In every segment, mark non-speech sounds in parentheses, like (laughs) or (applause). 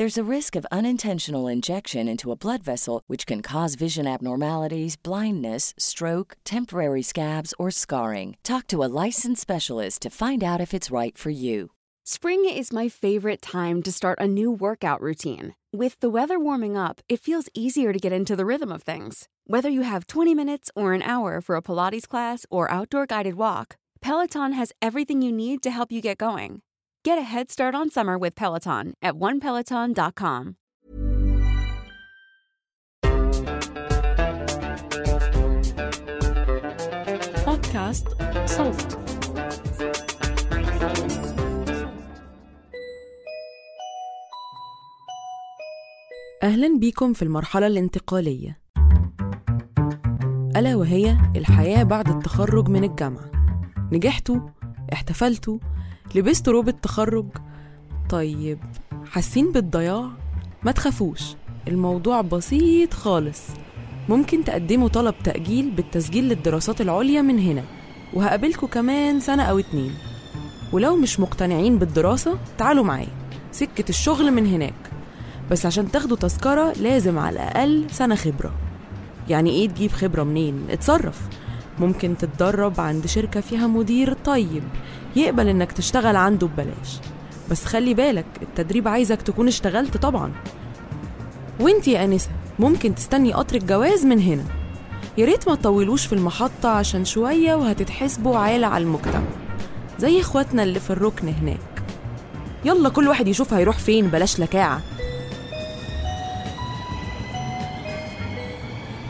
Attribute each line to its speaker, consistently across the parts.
Speaker 1: There's a risk of unintentional injection into a blood vessel, which can cause vision abnormalities, blindness, stroke, temporary scabs, or scarring. Talk to a licensed specialist to find out if it's right for you.
Speaker 2: Spring is my favorite time to start a new workout routine. With the weather warming up, it feels easier to get into the rhythm of things. Whether you have 20 minutes or an hour for a Pilates class or outdoor guided walk, Peloton has everything you need to help you get going. Get a head start on summer with Peloton at onepeloton.com.
Speaker 3: بودكاست صوت أهلا بيكم في المرحلة الانتقالية. ألا وهي الحياة بعد التخرج من الجامعة. نجحتوا احتفلتوا لبستوا روب التخرج. طيب حاسين بالضياع؟ ما تخافوش الموضوع بسيط خالص. ممكن تقدموا طلب تأجيل بالتسجيل للدراسات العليا من هنا وهقابلكوا كمان سنة أو اتنين. ولو مش مقتنعين بالدراسة تعالوا معايا. سكة الشغل من هناك. بس عشان تاخدوا تذكرة لازم على الأقل سنة خبرة. يعني إيه تجيب خبرة منين؟ اتصرف. ممكن تتدرب عند شركة فيها مدير طيب يقبل إنك تشتغل عنده ببلاش. بس خلي بالك التدريب عايزك تكون اشتغلت طبعا. وإنتي يا أنسة ممكن تستني قطر الجواز من هنا. يا ريت ما تطولوش في المحطة عشان شوية وهتتحسبوا عالة على المجتمع. زي إخواتنا اللي في الركن هناك. يلا كل واحد يشوف هيروح فين بلاش لكاعة.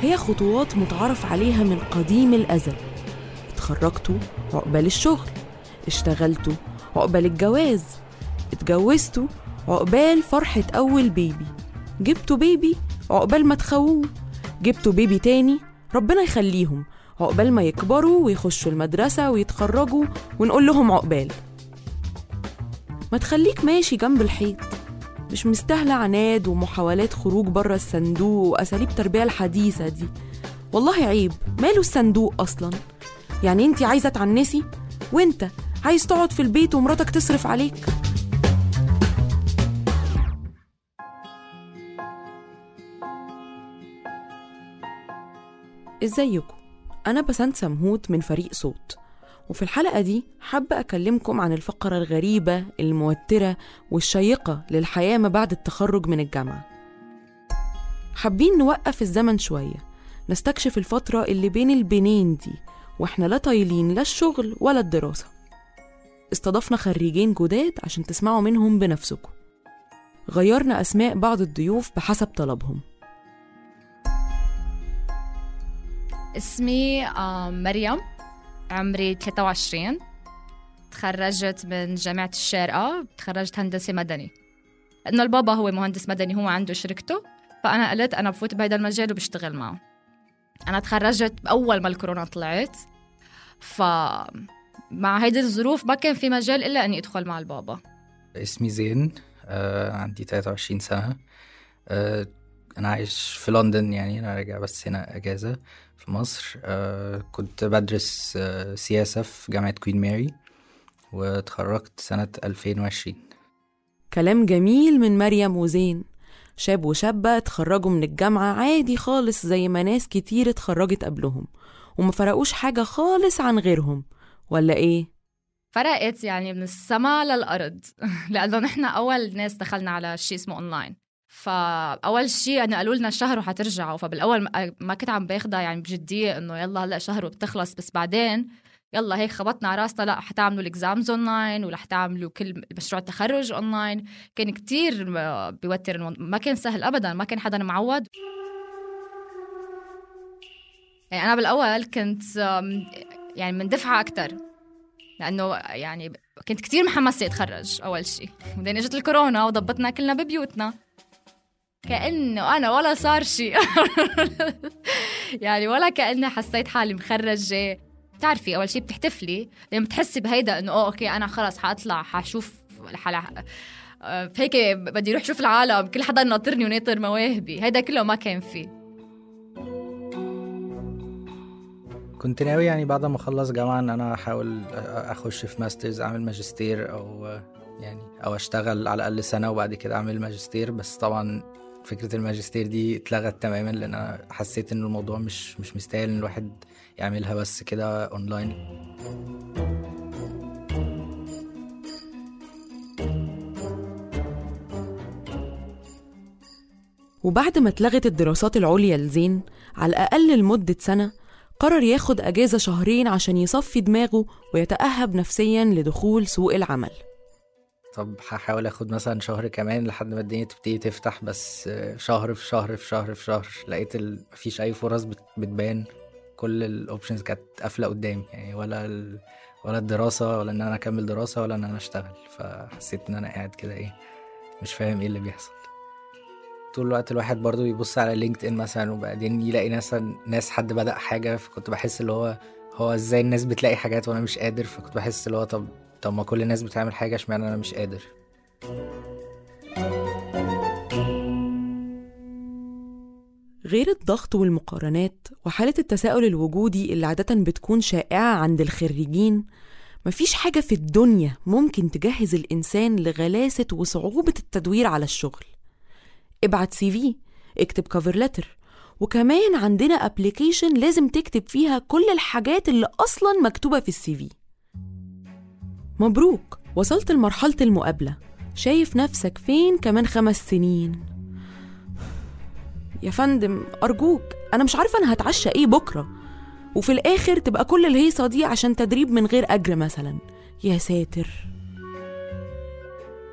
Speaker 3: هي خطوات متعارف عليها من قديم الأزل. اتخرجتوا عقبال الشغل اشتغلتوا عقبال الجواز اتجوزتوا عقبال فرحة أول بيبي جبتوا بيبي عقبال ما تخووه جبتوا بيبي تاني ربنا يخليهم عقبال ما يكبروا ويخشوا المدرسة ويتخرجوا ونقول لهم عقبال. ما تخليك ماشي جنب الحيط. مش مستاهلة عناد ومحاولات خروج بره الصندوق وأساليب التربية الحديثة دي. والله عيب. ماله الصندوق أصلا؟ يعني انت عايزة تعنسي؟ وأنت عايز تقعد في البيت ومراتك تصرف عليك؟ إزيكم؟ أنا بسنت سمهوت من فريق صوت. وفي الحلقة دي حابة أكلمكم عن الفقرة الغريبة الموترة والشيقة للحياة ما بعد التخرج من الجامعة. حابين نوقف الزمن شوية نستكشف الفترة اللي بين البنين دي وإحنا لا طايلين لا الشغل ولا الدراسة. استضفنا خريجين جداد عشان تسمعوا منهم بنفسكم. غيرنا أسماء بعض الضيوف بحسب طلبهم.
Speaker 4: اسمي آم، مريم. عمري 23 تخرجت من جامعة الشارقة. تخرجت هندسة مدني. لأنه البابا هو مهندس مدني هو عنده شركته. فأنا قلت أنا بفوت بهذا المجال وبشتغل معه. أنا تخرجت أول ما الكورونا طلعت. ف مع هيدي الظروف ما كان في مجال إلا أني أدخل مع البابا.
Speaker 5: اسمي زين. آه عندي 23 سنة. آه أنا عايش في لندن يعني أنا راجع بس هنا أجازة في مصر. آه كنت بدرس آه سياسة في جامعة كوين ماري واتخرجت سنة 2020
Speaker 3: كلام جميل من مريم وزين. شاب وشابة اتخرجوا من الجامعة عادي خالص زي ما ناس كتير اتخرجت قبلهم وما فرقوش حاجة خالص عن غيرهم. ولا إيه؟
Speaker 4: فرقت يعني من السما للأرض. (laughs) لأنه نحن أول ناس دخلنا على شيء اسمه أونلاين فأول شيء أنا قالوا لنا شهر وحترجعوا. فبالأول ما- كنت عم باخدها يعني بجدية إنه يلا هلأ شهر وبتخلص بس بعدين يلا هيك خبطنا على راسنا لأ حتعملوا ال exams online ولا حتعملوا كل مشروع التخرج اونلاين كان كتير بيوتر ما كان سهل ابدا ما كان حدا معود يعني أنا بالأول كنت يعني مندفعة أكثر لأنه يعني كنت كتير محمسة أتخرج أول شيء بعدين إجت الكورونا وضبطنا كلنا ببيوتنا. كانه أنا ولا صار شيء (laughs) يعني ولا كأني حسيت حالي مخرجة. بتعرفي أول شيء بتحتفلي لما بتحسي بهيدا إنه أوكي أنا خلص حأطلع حشوف حلا آه، هيك بدي أروح أشوف العالم كل حدا ناطرني وناطر مواهبي. هيدا كله ما كان فيه
Speaker 5: كنت ناوي يعني بعد ما أخلص جامعة إن أنا أحاول أخش في masters أعمل ماجستير أو يعني أو أشتغل على الأقل سنة وبعد كده أعمل ماجستير. بس طبعا فكرة الماجستير دي اتلغت تماما لأن أنا حسيت إن الموضوع مش مش مستاهل إن الواحد يعملها بس كده اونلاين
Speaker 3: وبعد ما اتلغت الدراسات العليا لزين على الأقل لمدة سنة قرر ياخد أجازة شهرين عشان يصفي دماغه ويتأهب نفسيا لدخول سوق العمل.
Speaker 5: طب هحاول آخد مثلا شهر كمان لحد ما الدنيا تبتدي تفتح بس شهر في شهر في شهر في شهر لقيت ال... مفيش أي فرص بتبان. كل الاوبشنز كانت قافلة قدامي يعني ولا ال... ولا الدراسة ولا إن أنا أكمل دراسة ولا إن أنا أشتغل. فحسيت إن أنا قاعد كده إيه مش فاهم إيه اللي بيحصل. طول الوقت الواحد برضو بيبص على لينكد ان مثلا وبعدين يلاقي مثلا ناس حد بدأ حاجة فكنت بحس اللي هو هو إزاي الناس بتلاقي حاجات وأنا مش قادر؟ فكنت بحس اللي هو طب طب ما كل الناس بتعمل حاجة اشمعنى أنا مش قادر؟
Speaker 3: غير الضغط والمقارنات وحالة التساؤل الوجودي اللي عادة بتكون شائعة عند الخريجين مفيش حاجة في الدنيا ممكن تجهز الإنسان لغلاسة وصعوبة التدوير على الشغل. ابعت CV اكتب cover letter وكمان عندنا application لازم تكتب فيها كل الحاجات اللي أصلا مكتوبة في ال CV. مبروك وصلت لمرحلة المقابلة. شايف نفسك فين كمان خمس سنين؟ يا فندم أرجوك أنا مش عارفة أنا هتعشى إيه بكرة. وفي الآخر تبقى كل الهيصة دي عشان تدريب من غير أجر مثلا. يا ساتر.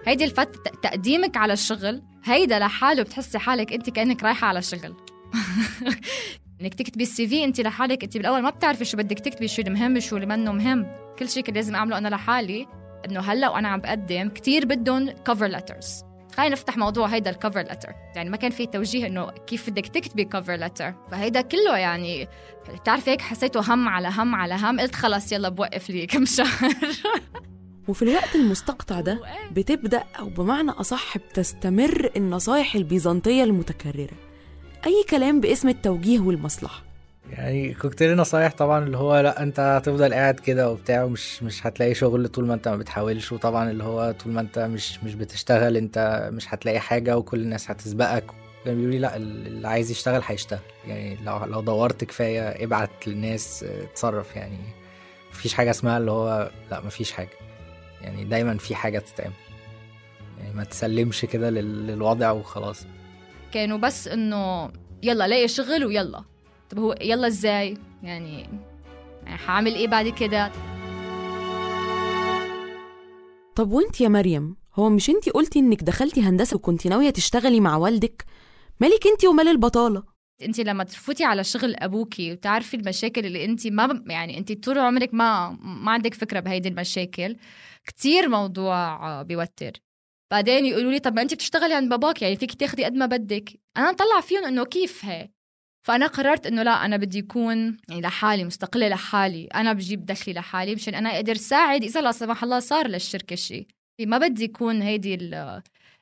Speaker 4: هيدي الفت تقديمك على الشغل هيدا لحاله بتحسي حالك أنت كأنك رايحة على شغل. (laughs) إنك تكتبي ال CV انت لحالك انت بالأول ما بتعرفي شو بدك تكتبي شو المهم شو اللي منه مهم. كل شيء كان لازم أعمله أنا لحالي إنه هلأ وأنا عم بقدم كثير بدهم cover letters خلينا نفتح موضوع هيدا ال cover letter يعني ما كان في توجيه إنه كيف بدك تكتبي cover letter فهيدا كله يعني بتعرفي هيك حسيته هم على هم على هم. قلت خلص يلا بوقف لي كم شهر. (laughs)
Speaker 3: وفي الوقت المستقطع ده بتبدأ أو بمعنى أصح بتستمر النصايح البيزنطية المتكررة. أي كلام باسم التوجيه والمصلحة.
Speaker 5: يعني كوكتيل نصايح طبعا اللي هو لأ أنت هتفضل قاعد كده وبتاع ومش مش هتلاقي شغل طول ما أنت ما بتحاولش وطبعا اللي هو طول ما أنت مش مش بتشتغل أنت مش هتلاقي حاجة وكل الناس هتسبقك. كان بيقولوا لي لأ اللي عايز يشتغل هيشتغل. يعني لو لو دورت كفاية ابعت للناس اتصرف. يعني مفيش حاجة اسمها اللي هو لأ مفيش حاجة. يعني دايما في حاجة تتعمل. يعني ما تسلمش كده للوضع وخلاص.
Speaker 4: كانوا بس إنه يلا لاقي شغل ويلا. طب هو يلا إزاي؟ يعني يعني حعمل إيه بعد كده؟
Speaker 3: طب وإنت يا مريم هو مش إنت قلتي إنك دخلتي هندسة وكنتي ناوية تشتغلي مع والدك؟ مالك إنت ومال البطالة؟
Speaker 4: إنت لما تفوتي على شغل أبوكي وتعرفي المشاكل اللي إنت ما يعني إنت طول عمرك ما ما عندك فكرة بهيدي المشاكل كتير موضوع بيوتر. بعدين يقولوا لي طب ما انت بتشتغلي عند باباك يعني فيك تاخدي قد ما بدك. أنا نطلع فيهم إنه كيف هي فأنا قررت إنه لا أنا بدي اكون يعني لحالي مستقلة لحالي. أنا بجيب دخلي لحالي مشان أنا أقدر ساعد إذا لا سمح الله صار للشركة شيء. ما بدي يكون هيدي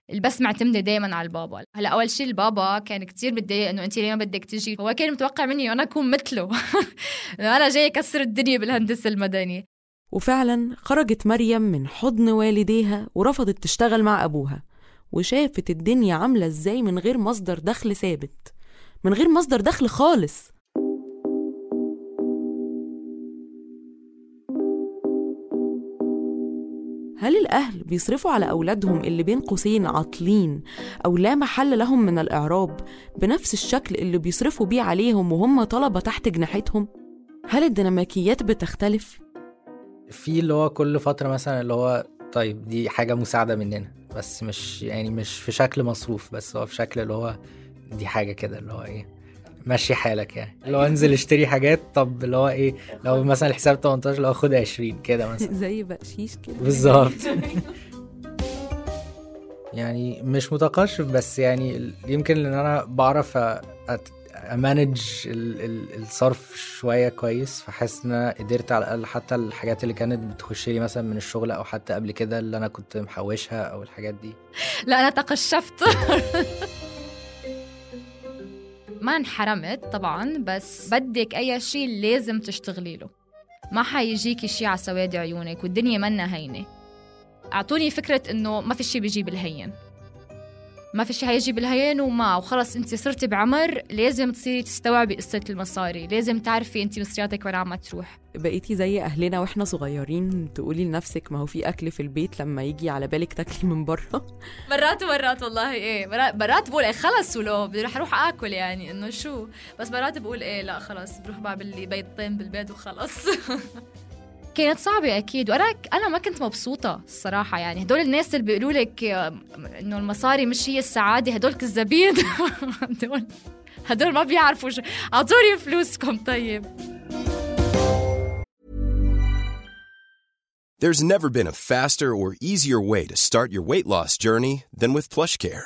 Speaker 4: البس معتمده دائما على البابا. هلأ أول شيء البابا كان كتير متضايق إنه انت ليه ما بدك تجي؟ هو كان متوقع مني أنا أكون مثله. (laughs) أنا جاي أكسر الدنيا بالهندسة المدني
Speaker 3: وفعلا خرجت مريم من حضن والديها ورفضت تشتغل مع أبوها وشافت الدنيا عاملة إزاي من غير مصدر دخل ثابت من غير مصدر دخل خالص هل الأهل بيصرفوا على أولادهم اللي بين قوسين عاطلين أو لا محل لهم من الإعراب بنفس الشكل اللي بيصرفوا بيه عليهم وهم طلبة تحت جناحتهم؟ هل الديناميكيات بتختلف؟
Speaker 5: في اللي هو كل فترة مثلا اللي هو طيب دي حاجة مساعدة مننا بس مش يعني مش في شكل مصروف بس هو في شكل اللي هو دي حاجة كده اللي هو إيه مشي حالك يعني. هو انزل اشتري حاجات طب اللي هو إيه لو مثلا الحساب 18 لو خد 20 كده مثلا. (laughs)
Speaker 3: زي بقشيش كده.
Speaker 5: بالظبط. (laughs) يعني مش متقشف بس يعني يمكن لأن أنا بعرف امانج الصرف شوية كويس فحاسس إن أنا قدرت على الأقل حتى الحاجات اللي كانت بتخش لي مثلا من الشغل أو حتى قبل كده اللي أنا كنت محوشها أو الحاجات دي. (laughs)
Speaker 4: لا أنا تقشفت. (laughs) ما انحرمت طبعا بس بدك أي شيء لازم تشتغلي له. ما حيجيكي شيء على سواد عيونك والدنيا منا هينة. أعطوني فكرة إنه ما في شيء بيجي بالهين ما في شيء حيجي بالهين وما وخلص انت صرتي بعمر لازم تصيري تستوعبي قصة المصاري. لازم تعرفي انت مصرياتك وين عم تروح.
Speaker 3: بقيتي زي أهلنا وإحنا صغيرين تقولي لنفسك ما هو في أكل في البيت لما يجي على بالك تاكلي من بره (laughs)
Speaker 4: مرات ومرات والله إيه. مرات, مرات بقول إيه خلص ولو بدي رح أروح آكل يعني إنه شو؟ بس مرات بقول إيه لا خلص بروح بعمل لي بيضتين بالبيت وخلص. (laughs) كانت صعبة أكيد. وأنا أنا ما كنت مبسوطة الصراحة يعني. هدول الناس اللي بيقولوا لك إنه المصاري مش هي السعادة هدول كذابين (laughs) هدول هدول ما بيعرفوا شو. أعطوني فلوسكم طيب.
Speaker 6: There's never been a faster or easier way to start your weight loss journey than with PlushCare.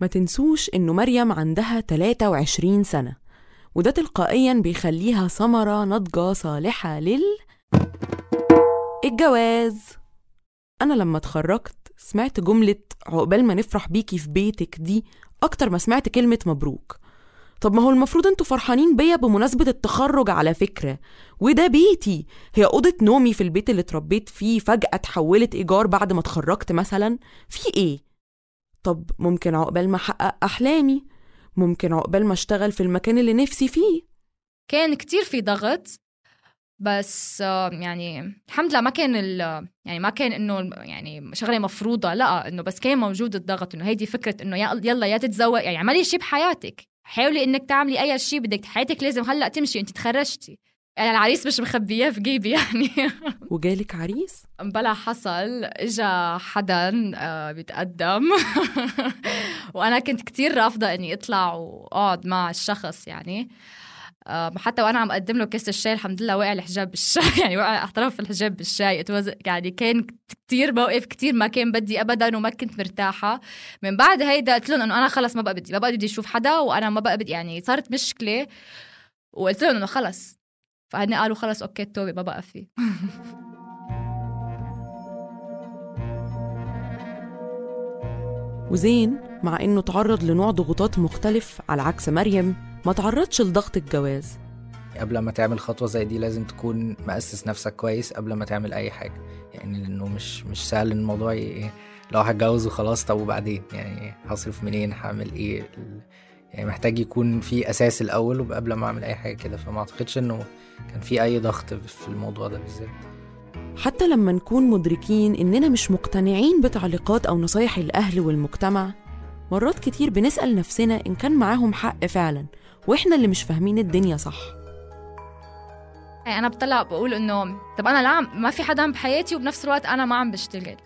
Speaker 3: ما تنسوش إنه مريم عندها 23 سنة وده تلقائيا بيخليها ثمرة ناضجة صالحة لل الجواز. أنا لما اتخرجت سمعت جملة عقبال ما نفرح بيكي في بيتك دي أكتر ما سمعت كلمة مبروك. طب ما هو المفروض أنتوا فرحانين بيا بمناسبة التخرج على فكرة. وده بيتي. هي أوضة نومي في البيت اللي اتربيت فيه فجأة اتحولت إيجار بعد ما اتخرجت مثلا؟ في إيه؟ طب ممكن عقبال ما أحقق أحلامي. ممكن عقبال ما أشتغل في المكان اللي نفسي فيه.
Speaker 4: كان كتير في ضغط بس يعني الحمد لله ما كان يعني ما كان إنه يعني شغلة مفروضة لا إنه بس كان موجود الضغط إنه هيدي فكرة إنه يلا يا تتزوج يعني اعملي شيء بحياتك. حاولي إنك تعملي أي شيء بدك. حياتك لازم هلأ تمشي. انت تخرجتي. يعني العريس مش مخبياه في جيبي يعني. (laughs)
Speaker 3: وجالك عريس؟
Speaker 4: بلا حصل. إجا حدا آه، بيتقدم. (laughs) وأنا كنت كتير رافضة إني أطلع وأقعد مع الشخص يعني. حتى وأنا عم أقدم له كاس الشاي الحمد لله وقع الحجاب بالشاي. (laughs) يعني وقع احترف الحجاب بالشاي. يعني كان كتير موقف كتير ما كان بدي ابدا وما كنت مرتاحة. من بعد هيدا قلت لهم إنه أنا خلص ما بقى بدي ما بقى بدي أشوف حدا وأنا ما بقى بدي يعني صارت مشكلة. وقلت لهم إنه خلص. فهن قالوا خلص أوكي توبه ما بقى في. (laughs)
Speaker 3: وزين مع إنه تعرض لنوع ضغوطات مختلف على عكس مريم ما تعرضش لضغط الجواز.
Speaker 5: قبل ما تعمل خطوة زي دي لازم تكون مؤسس نفسك كويس قبل ما تعمل أي حاجة. يعني لأنه مش مش سهل الموضوع ي- لو هتجوز وخلاص طب وبعدين؟ يعني هصرف منين؟ هعمل إيه؟ ال- يعني محتاج يكون في أساس الأول وقبل ما أعمل أي حاجة كده. فما أعتقدش إنه كان في أي ضغط في الموضوع ده بالذات.
Speaker 3: حتى لما نكون مدركين إننا مش مقتنعين بتعليقات أو نصايح الأهل والمجتمع مرات كتير بنسأل نفسنا إن كان معاهم حق فعلا. وإحنا اللي مش فاهمين الدنيا صح.
Speaker 4: أنا بطلع بقول إنه طب أنا لا ما في حدا بحياتي وبنفس الوقت أنا ما عم بشتغل.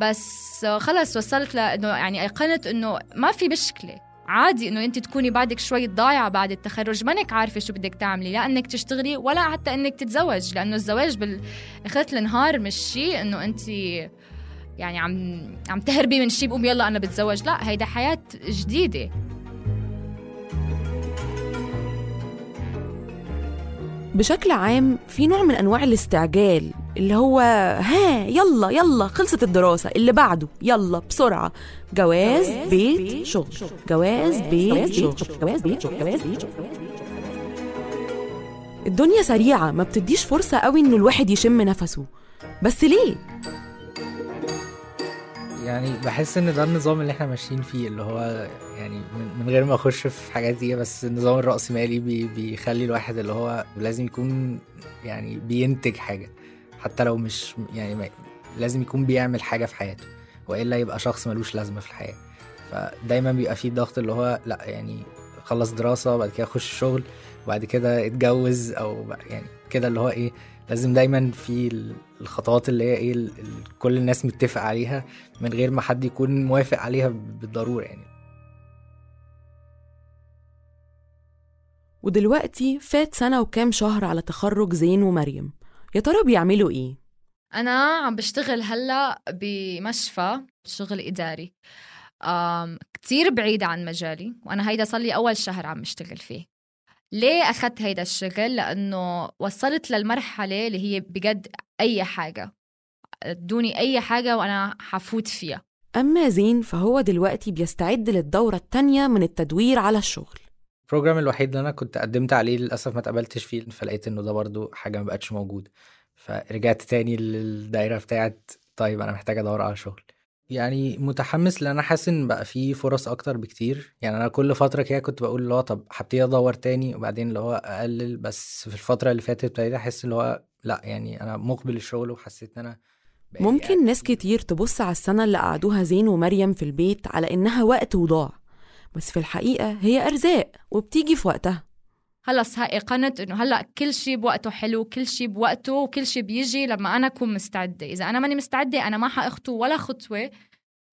Speaker 4: بس خلص وصلت لأنه يعني ايقنت إنه ما في مشكلة. عادي إنه أنت تكوني بعدك شوي ضايعة بعد التخرج مانك عارفة شو بدك تعملي لا إنك تشتغلي ولا حتى إنك تتزوج. لأنه الزواج باخرة النهار مش شيء إنه أنت يعني عم عم تهربي من شيء بقوم يلا أنا بتزوج. لا هيدا حياة جديدة.
Speaker 3: بشكل عام في نوع من أنواع الاستعجال اللي هو ها يلا يلا خلصت الدراسة اللي بعده يلا بسرعة. جواز بيت شغل. جواز بيت شغل. جواز بيت شغل جواز بيت شغل. الدنيا سريعة ما بتديش فرصة قوي إنه الواحد يشم نفسه. بس ليه؟
Speaker 5: يعني بحس إن ده النظام اللي إحنا ماشيين فيه اللي هو يعني من غير ما أخش في حاجات دي بس النظام الرأسمالي بي بيخلي الواحد اللي هو لازم يكون يعني بينتج حاجة حتى لو مش يعني لازم يكون بيعمل حاجة في حياته وإلا يبقى شخص ملوش لازمة في الحياة. فدايما بيبقى فيه ضغط اللي هو لأ يعني خلص دراسة بعد كده أخش شغل وبعد كده اتجوز أو يعني كده اللي هو إيه لازم دايما في الخطوات اللي هي إيه كل الناس متفق عليها من غير ما حد يكون موافق عليها بالضرورة يعني.
Speaker 3: ودلوقتي فات سنة وكام شهر على تخرج زين ومريم. يا ترى بيعملوا إيه؟
Speaker 4: أنا عم بشتغل هلأ بمشفى شغل إداري. كتير بعيدة عن مجالي وأنا هيدا صار لي أول شهر عم بشتغل فيه. ليه أخذت هيدا الشغل؟ لأنه وصلت للمرحلة اللي هي بجد أي حاجة. أدوني أي حاجة وأنا حفوت فيها.
Speaker 3: أما زين فهو دلوقتي بيستعد للدورة التانية من التدوير على الشغل.
Speaker 5: البروجرام الوحيد اللي أنا كنت قدمت عليه للأسف ما اتقبلتش فيه فلقيت إنه ده برضو حاجة ما بقتش موجوده فرجعت تاني للدايرة بتاعت طيب أنا محتاج أدور على شغل. يعني متحمس لأن أنا حاسس إن بقى في فرص أكتر بكتير. يعني أنا كل فترة كده كنت بقول اللي هو طب هبتدي أدور تاني وبعدين اللي هو أقلل بس في الفترة اللي فاتت ابتديت أحس اللي هو لأ يعني أنا مقبل الشغل وحسيت إن أنا
Speaker 3: ممكن ناس كتير تبص على السنة اللي قعدوها زين ومريم في البيت على إنها وقت وضاع بس في الحقيقة هي أرزاق وبتيجي في وقتها.
Speaker 4: خلص هاي قنت إنه هلا كل شيء بوقته حلو كل شيء بوقته وكل شيء بيجي لما أنا أكون مستعدة. إذا أنا ماني مستعدة أنا ما حأخطو ولا خطوة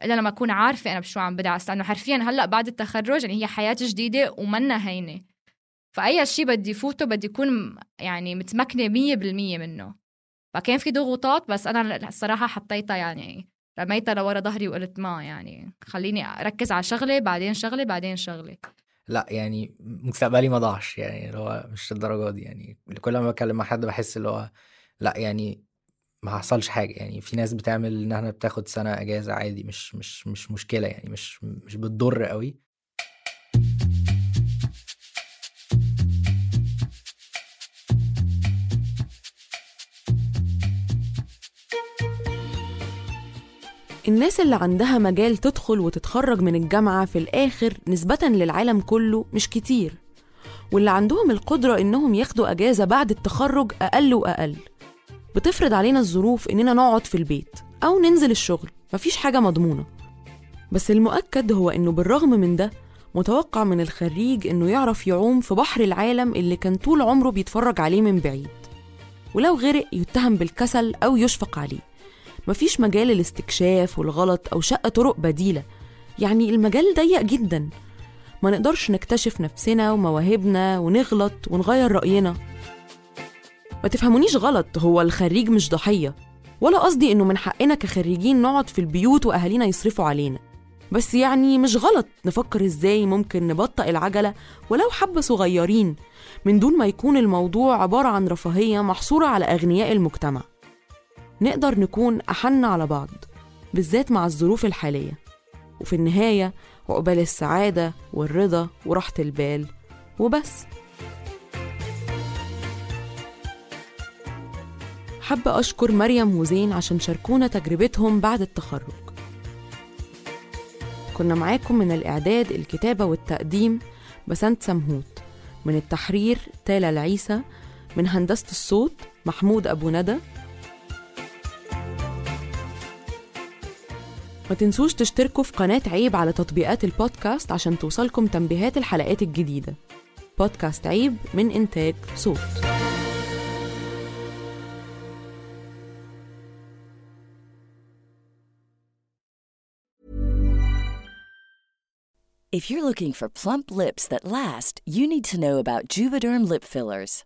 Speaker 4: إلا لما أكون عارفة أنا بشو عم بدعس. لأنه حرفيا هلا بعد التخرج يعني هي حياة جديدة ومنا هينة. فأي شيء بدي فوته بدي اكون يعني متمكنة مية بالمية منه. فكان في ضغوطات بس أنا الصراحة حطيتها يعني رميتها لورا ظهري وقلت ما يعني خليني أركز على شغله بعدين شغله بعدين شغله
Speaker 5: لأ يعني مستقبلي ما ضاعش يعني اللي هو مش الدرجه دي يعني كل ما بتكلم مع حد بحس اللي هو لأ يعني ما حصلش حاجة يعني في ناس بتعمل انها بتاخد سنة إجازة عادي مش مش مش مشكلة يعني مش مش بتضر قوي.
Speaker 3: الناس اللي عندها مجال تدخل وتتخرج من الجامعة في الآخر نسبة للعالم كله مش كتير. واللي عندهم القدرة إنهم ياخدوا أجازة بعد التخرج أقل وأقل. بتفرض علينا الظروف إننا نقعد في البيت أو ننزل الشغل مفيش حاجة مضمونة. بس المؤكد هو إنه بالرغم من ده متوقع من الخريج إنه يعرف يعوم في بحر العالم اللي كان طول عمره بيتفرج عليه من بعيد. ولو غرق يتهم بالكسل أو يشفق عليه. مفيش مجال الاستكشاف والغلط أو شق طرق بديلة. يعني المجال ضيق جدا. ما نقدرش نكتشف نفسنا ومواهبنا ونغلط ونغير رأينا. ما تفهمونيش غلط هو الخريج مش ضحية. ولا قصدي إنه من حقنا كخريجين نقعد في البيوت وأهالينا يصرفوا علينا. بس يعني مش غلط نفكر إزاي ممكن نبطئ العجلة ولو حبة صغيرين من دون ما يكون الموضوع عبارة عن رفاهية محصورة على أغنياء المجتمع. نقدر نكون أحن على بعض بالذات مع الظروف الحالية. وفي النهاية عقبال السعادة والرضا وراحة البال. وبس. حابة أشكر مريم وزين عشان شاركونا تجربتهم بعد التخرج. كنا معاكم من الإعداد الكتابة والتقديم بسنت سمهوت. من التحرير تالا العيسى. من هندسة الصوت محمود أبو ندى. ما تنسوش تشتركوا في قناة عيب على تطبيقات البودكاست عشان توصلكم تنبيهات الحلقات الجديدة بودكاست عيب من إنتاج صوت
Speaker 1: If you're looking for plump lips that last, you need to know about Juvederm lip fillers.